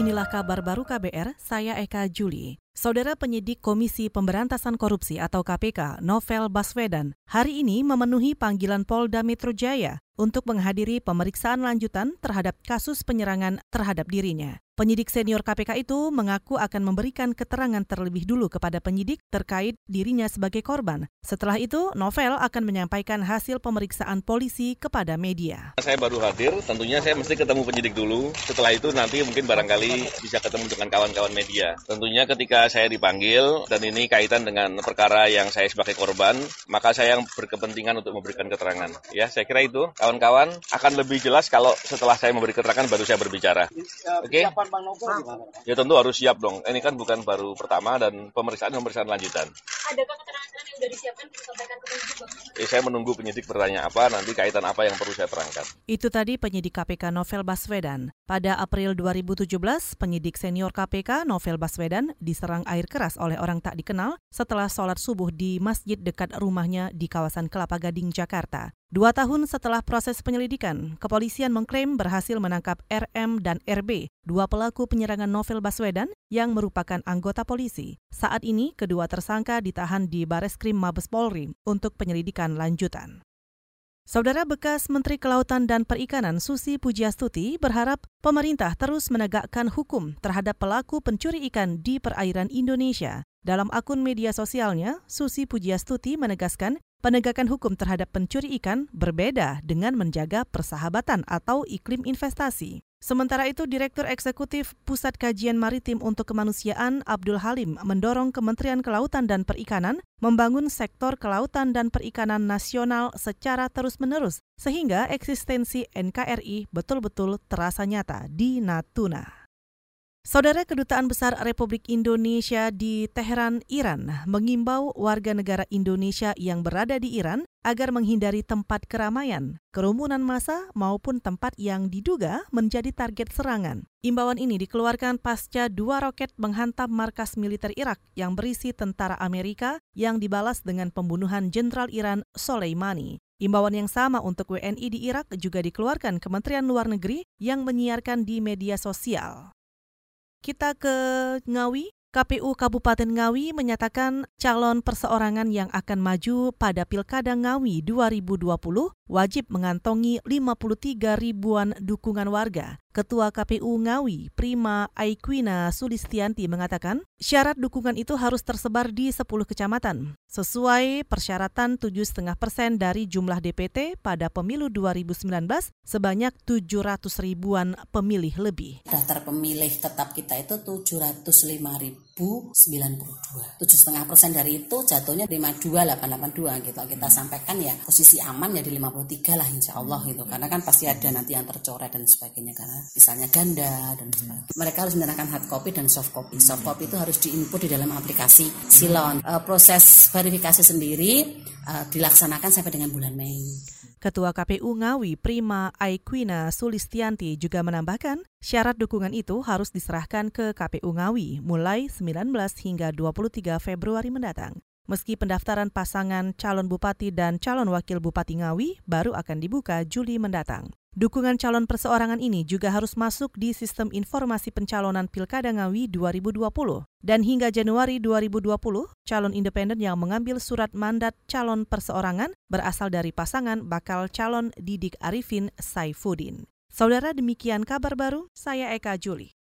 Inilah kabar baru KBR, saya Eka Juli. Saudara penyidik Komisi Pemberantasan Korupsi atau KPK, Novel Baswedan, hari ini memenuhi panggilan Polda Metro Jaya untuk menghadiri pemeriksaan lanjutan terhadap kasus penyerangan terhadap dirinya. Penyidik senior KPK itu mengaku akan memberikan keterangan terlebih dulu kepada penyidik terkait dirinya sebagai korban. Setelah itu, Novel akan menyampaikan hasil pemeriksaan polisi kepada media. Saya baru hadir, tentunya saya mesti ketemu penyidik dulu. Setelah itu nanti mungkin barangkali bisa ketemu dengan kawan-kawan media. Tentunya ketika saya dipanggil dan ini kaitan dengan perkara yang saya sebagai korban, maka saya yang berkepentingan untuk memberikan keterangan. Ya, saya kira itu kawan-kawan akan lebih jelas kalau setelah saya memberi keterangan baru saya berbicara. Oke? Okay? Bang gimana? Ya tentu harus siap dong. Ini kan bukan baru pertama dan pemeriksaan pemeriksaan lanjutan. Adakah keterangan yang sudah disiapkan disampaikan ke penyidik Bang? Eh, saya menunggu penyidik bertanya apa, nanti kaitan apa yang perlu saya terangkan. Itu tadi penyidik KPK Novel Baswedan. Pada April 2017, penyidik senior KPK Novel Baswedan diserang air keras oleh orang tak dikenal setelah sholat subuh di masjid dekat rumahnya di kawasan Kelapa Gading, Jakarta. Dua tahun setelah proses penyelidikan, kepolisian mengklaim berhasil menangkap RM dan RB, dua pelaku penyerangan Novel Baswedan yang merupakan anggota polisi. Saat ini, kedua tersangka ditahan di Bareskrim Mabes Polri untuk penyelidikan lanjutan. Saudara bekas Menteri Kelautan dan Perikanan Susi Pujiastuti berharap pemerintah terus menegakkan hukum terhadap pelaku pencuri ikan di perairan Indonesia. Dalam akun media sosialnya, Susi Pujiastuti menegaskan Penegakan hukum terhadap pencuri ikan berbeda dengan menjaga persahabatan atau iklim investasi. Sementara itu, Direktur Eksekutif Pusat Kajian Maritim untuk Kemanusiaan Abdul Halim mendorong Kementerian Kelautan dan Perikanan membangun sektor kelautan dan perikanan nasional secara terus-menerus sehingga eksistensi NKRI betul-betul terasa nyata di Natuna. Saudara Kedutaan Besar Republik Indonesia di Teheran, Iran, mengimbau warga negara Indonesia yang berada di Iran agar menghindari tempat keramaian, kerumunan massa, maupun tempat yang diduga menjadi target serangan. Imbauan ini dikeluarkan pasca dua roket menghantam markas militer Irak yang berisi tentara Amerika yang dibalas dengan pembunuhan Jenderal Iran Soleimani. Imbauan yang sama untuk WNI di Irak juga dikeluarkan Kementerian Luar Negeri yang menyiarkan di media sosial. Kita ke Ngawi. KPU Kabupaten Ngawi menyatakan calon perseorangan yang akan maju pada Pilkada Ngawi 2020 wajib mengantongi 53 ribuan dukungan warga. Ketua KPU Ngawi, Prima Aikwina Sulistianti mengatakan, syarat dukungan itu harus tersebar di 10 kecamatan, sesuai persyaratan 7,5 persen dari jumlah DPT pada pemilu 2019 sebanyak 700 ribuan pemilih lebih. Daftar pemilih tetap kita itu 705 ribu 92. 7,5 persen dari itu jatuhnya 52882 gitu. Kita sampaikan ya posisi aman ya di 53 lah insya Allah gitu. Karena kan pasti ada nanti yang tercoret dan sebagainya karena misalnya ganda dan sebagainya. Mereka harus menggunakan hard copy dan soft copy. Soft copy itu harus diinput di dalam aplikasi Silon. Uh, proses verifikasi sendiri uh, dilaksanakan sampai dengan bulan Mei. Ketua KPU Ngawi Prima Aikwina Sulistianti juga menambahkan, syarat dukungan itu harus diserahkan ke KPU Ngawi mulai 19 hingga 23 Februari mendatang. Meski pendaftaran pasangan calon bupati dan calon wakil bupati Ngawi baru akan dibuka Juli mendatang. Dukungan calon perseorangan ini juga harus masuk di Sistem Informasi Pencalonan Pilkada Ngawi 2020. Dan hingga Januari 2020, calon independen yang mengambil surat mandat calon perseorangan berasal dari pasangan bakal calon Didik Arifin Saifuddin. Saudara demikian kabar baru, saya Eka Juli.